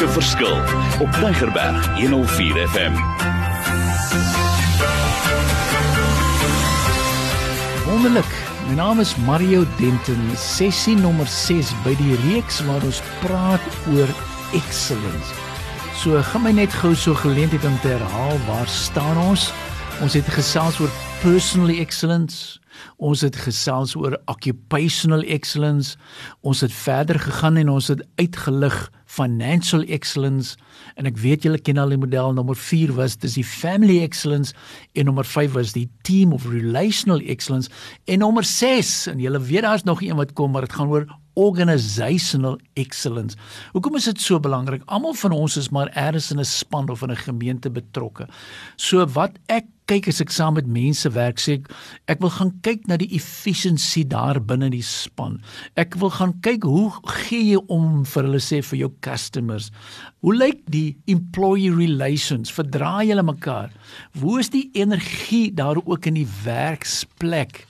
maak 'n verskil op Tigerberg 104 FM. Wonderlik. My naam is Mario Denton, sessie nommer 6 by die reeks waar ons praat oor excellence. So gaan my net gou so geleentheid om te herhaal waar staan ons? Ons het gesels oor personal excellence. Ons het gesels oor occupational excellence. Ons het verder gegaan en ons het uitgelig financial excellence. En ek weet julle ken al die model. Nommer 4 was dis die family excellence en nommer 5 was die team of relational excellence. En nommer 6 en julle weet daar's nog een wat kom maar dit gaan oor organizational excellence. Hoekom is dit so belangrik? Almal van ons is maar eers in 'n span of in 'n gemeente betrokke. So wat ek kyk as ek saam met mense werk, sê ek ek wil gaan kyk na die efficiency daar binne die span. Ek wil gaan kyk hoe gee jy om vir hulle sê vir jou customers. Hoe lyk die employee relations? Verdra julle mekaar? Hoe is die energie daar ook in die werksplek?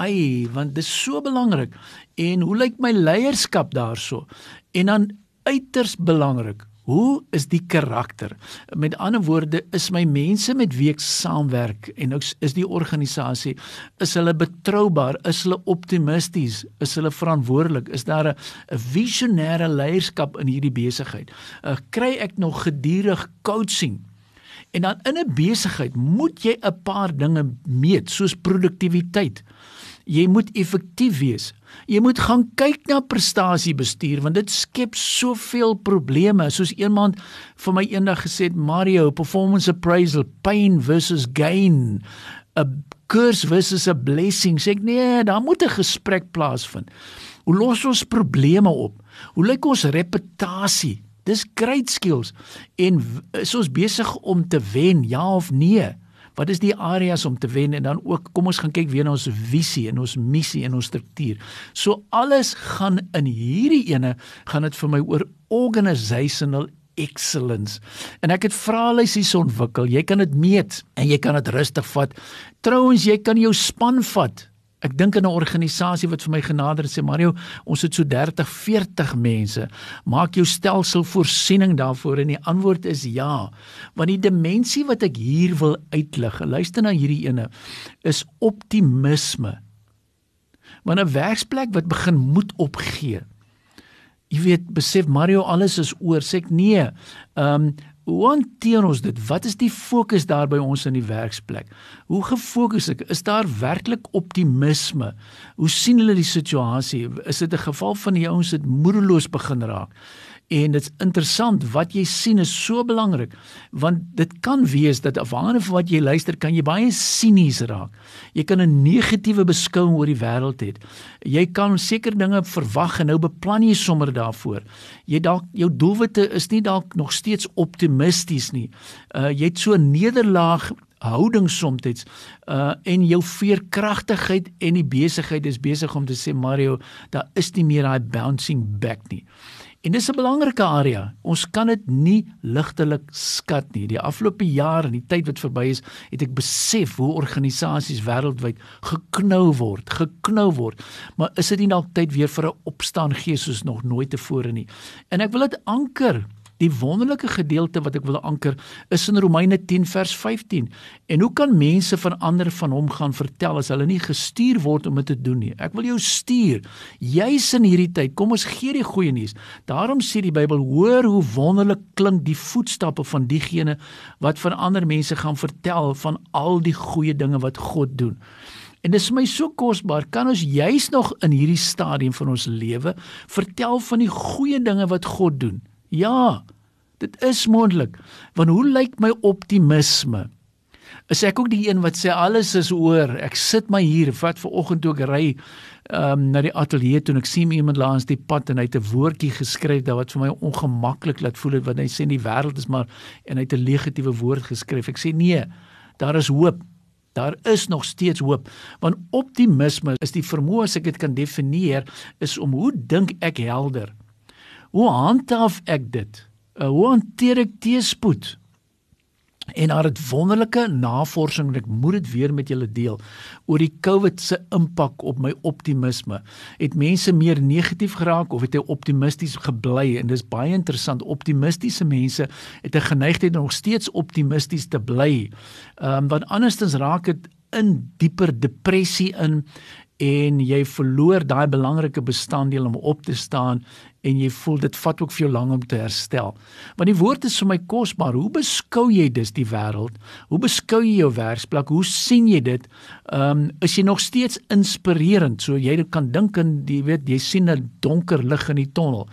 Ai, want dit is so belangrik. En hoe lyk my leierskap daarso? En dan uiters belangrik, hoe is die karakter? Met ander woorde, is my mense met wie ek saamwerk en is die organisasie is hulle betroubaar, is hulle optimisties, is hulle verantwoordelik, is daar 'n visionêre leierskap in hierdie besigheid? Uh, kry ek nog gedurig coaching? En dan in 'n besigheid moet jy 'n paar dinge meet, soos produktiwiteit. Jy moet effektief wees. Jy moet gaan kyk na prestasiebestuur want dit skep soveel probleme. Soos iemand vir my eendag gesê het, Mario, performance appraisal, pain versus gain, 'n curse versus a blessing. Sê ek nee, daar moet 'n gesprek plaasvind. Hoe los ons probleme op? Hoe lyk ons reputasie? Dis great skills. En is ons besig om te wen, ja of nee? Wat is die areas om te wen en dan ook kom ons gaan kyk weer na ons visie en ons missie en ons struktuur. So alles gaan in hierdie ene gaan dit vir my oor organizational excellence. En ek het vraelysies ontwikkel. Jy kan dit meet en jy kan dit rustig vat. Trouwens, jy kan jou span vat. Ek dink aan 'n organisasie wat vir my genader het sê Mario, ons het so 30, 40 mense. Maak jou stelsel voorsiening daarvoor en die antwoord is ja. Want die dimensie wat ek hier wil uitlig, luister na hierdie ene, is optimisme. Want 'n werksplek wat begin moed opgee. Jy weet, besef Mario alles is oor, sê ek nee. Ehm um, Hoe hanteer ons dit? Wat is die fokus daar by ons in die werksplek? Hoe gefokus ek? Is daar werklik optimisme? Hoe sien hulle die situasie? Is dit 'n geval van die ouens wat moedeloos begin raak? En dit's interessant wat jy sien is so belangrik want dit kan wees dat afhangende van wat jy luister kan jy baie sinies raak. Jy kan 'n negatiewe beskouing oor die wêreld hê. Jy kan seker dinge verwag en nou beplan jy sommer daarvoor. Jy dalk jou doelwitte is nie dalk nog steeds optimisties nie. Uh jy het so nederlaag houding soms uh en jou veerkragtigheid en die besigheid is besig om te sê Mario, daar is nie meer daai bouncing back nie. En dis 'n belangrike area. Ons kan dit nie ligtelik skat nie. Die afgelope jaar en die tyd wat verby is, het ek besef hoe organisasies wêreldwyd geknou word, geknou word. Maar is dit nie dalk tyd weer vir 'n opstaan gees soos nog nooit tevore nie? En ek wil dit anker Die wonderlike gedeelte wat ek wil anker is in Romeine 10 vers 15. En hoe kan mense van ander van hom gaan vertel as hulle nie gestuur word om dit te doen nie? Ek wil jou stuur. Jy's in hierdie tyd. Kom ons gee die goeie nuus. Daarom sê die Bybel: "Hoor hoe wonderlik klink die voetstappe van diegene wat van ander mense gaan vertel van al die goeie dinge wat God doen." En dit is my so kosbaar. Kan ons juis nog in hierdie stadium van ons lewe vertel van die goeie dinge wat God doen? Ja, dit is moontlik. Want hoe lyk my optimisme? Is ek ook die een wat sê alles is oor? Ek sit my hier, vat ver oggend toe ek ry um, na die ateljee toe en ek sien iemand langs die pad en hy het 'n woordjie geskryf wat vir my ongemaklik laat voel het want hy sê die wêreld is maar en hy het 'n negatiewe woord geskryf. Ek sê nee, daar is hoop. Daar is nog steeds hoop want optimisme is die vermoë as ek dit kan definieer is om hoe dink ek helder Hoe handhaaf ek dit? Uh, hoe hanteer ek teëspoed? En daar het wonderlike navorsing en ek moet dit weer met julle deel oor die COVID se impak op my optimisme. Het mense meer negatief geraak of het hy optimisties gebly? En dis baie interessant. Optimistiese mense het 'n geneigtheid om nog steeds optimisties te bly. Ehm um, want andersins raak dit in dieper depressie in en jy verloor daai belangrike bestanddeel om op te staan en jy voel dit vat ook vir jou lank om te herstel. Want die woord is vir my kosbaar. Hoe beskou jy dus die wêreld? Hoe beskou jy jou werksplek? Hoe sien jy dit? Ehm um, is jy nog steeds inspirerend? So jy kan dink en jy weet jy sien 'n donker lig in die tonnel.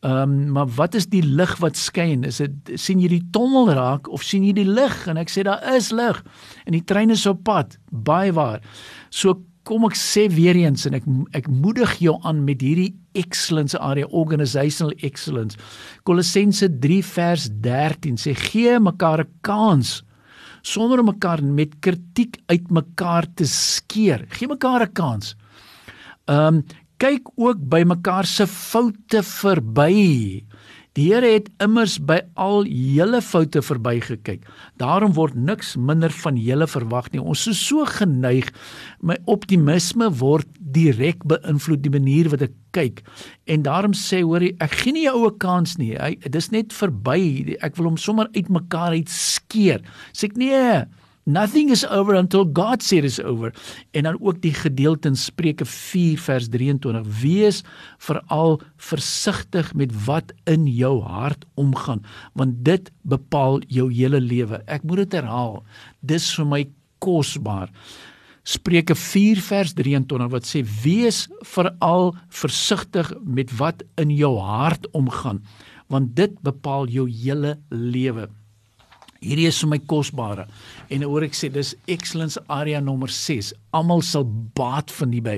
Ehm um, maar wat is die lig wat skyn? Is dit sien jy die tonnel raak of sien jy die lig? En ek sê daar is lig en die trein is op pad. Baie waar. So kom ek sê weer eens en ek ek moedig jou aan met hierdie excellence area organizational excellence. Kolossense 3 vers 13 sê gee mekaar 'n kans sonder om mekaar met kritiek uit mekaar te skeer. Gee mekaar 'n kans. Ehm um, kyk ook by mekaar se foute verby. Die Here het immers by al julle foute verbygekyk. Daarom word niks minder van julle verwag nie. Ons is so geneig my optimisme word direk beïnvloed die manier wat ek kyk. En daarom sê hoor ek gee nie 'n oue kans nie. Hy dis net verby. Ek wil hom sommer uitmekaar uit skeer. Sê ek nee. Nothing is over until God said it's over. En dan ook die gedeelte in Spreuke 4 vers 23: Wees veral versigtig met wat in jou hart omgaan, want dit bepaal jou hele lewe. Ek moet dit herhaal. Dis vir my kosbaar. Spreuke 4 vers 23 wat sê: Wees veral versigtig met wat in jou hart omgaan, want dit bepaal jou hele lewe. Hierdie is my kosbare. En oor ek sê dis excellence area nommer 6. Almal sal baat van hierby.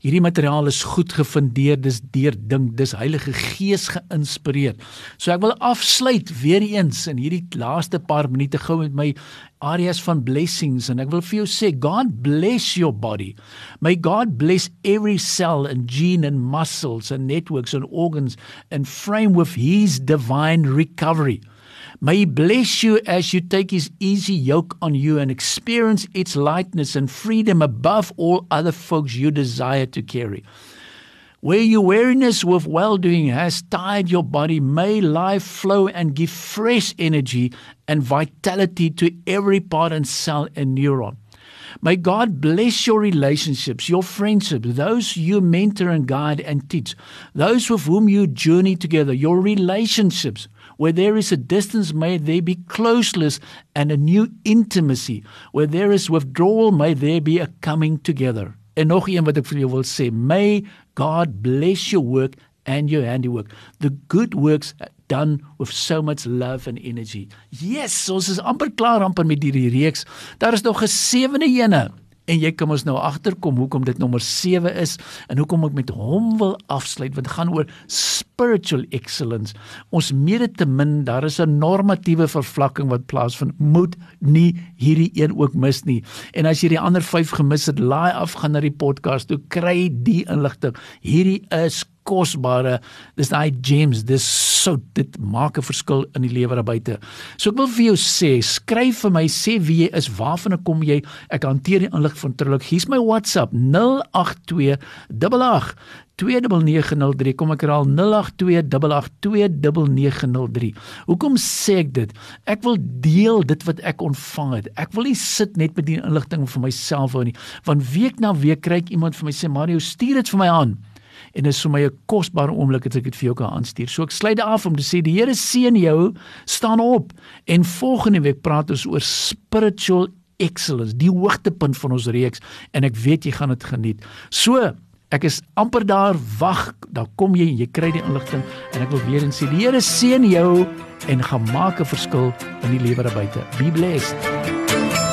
Hierdie materiaal is goed gefundeer, dis deurdink, dis Heilige Gees geïnspireer. So ek wil afsluit weer eens in hierdie laaste paar minute gou met my areas van blessings en ek wil vir jou sê God bless your body. May God bless every cell and gene and muscles and networks and organs and frame with his divine recovery. May He bless you as you take His easy yoke on you and experience its lightness and freedom above all other folks you desire to carry. Where your weariness with well doing has tired your body, may life flow and give fresh energy and vitality to every part and cell and neuron. May God bless your relationships, your friendships, those you mentor and guide and teach, those with whom you journey together, your relationships. Where there is a distance, may there be closeness and a new intimacy. Where there is withdrawal, may there be a coming together. En nog een wat ek vir jou wil sê, may God bless your work and your handiwork. The good works done with so much love and energy. Yes, ons is amper klaar amper met hierdie reeks. Daar is nog 'n sewende ene en jy kan ons nou agterkom hoekom dit nommer 7 is en hoekom ek met hom wil afsluit want dit gaan oor spiritual excellence. Ons meede te min daar is 'n normatiewe vervlakking wat plaasvind. Moet nie hierdie een ook mis nie. En as jy die ander 5 gemis het laai af gaan na die podcast toe kry die inligting. Hierdie is kosbare. Dis daai gems dis sout dit maak 'n verskil in die lewe daar buite. So ek wil vir jou sê skryf vir my sê wie jy is waarvan kom jy? Ek hanteer die inlig van trilog hier's my whatsapp 082 88 29903 kom ek herhaal 0828829903 Hoekom sê ek dit? Ek wil deel dit wat ek ontvang het. Ek wil nie sit net met die inligting vir myself hou nie. Want week na week kry ek iemand vir my sê Mario stuur dit vir my aan en dit is vir my 'n kosbare oomblik dat ek dit vir jou kan aanstuur. So ek sluit af om te sê die Here seën jou, staan op en volgende week praat ons oor spiritual excellence, die hoogtepunt van ons reeks en ek weet jy gaan dit geniet. So Ek is amper daar, wag, dan kom jy en jy kry die inligting en ek wil weer en sê die Here seën jou en gaan maak 'n verskil in die lewe daar buite. Be blessed.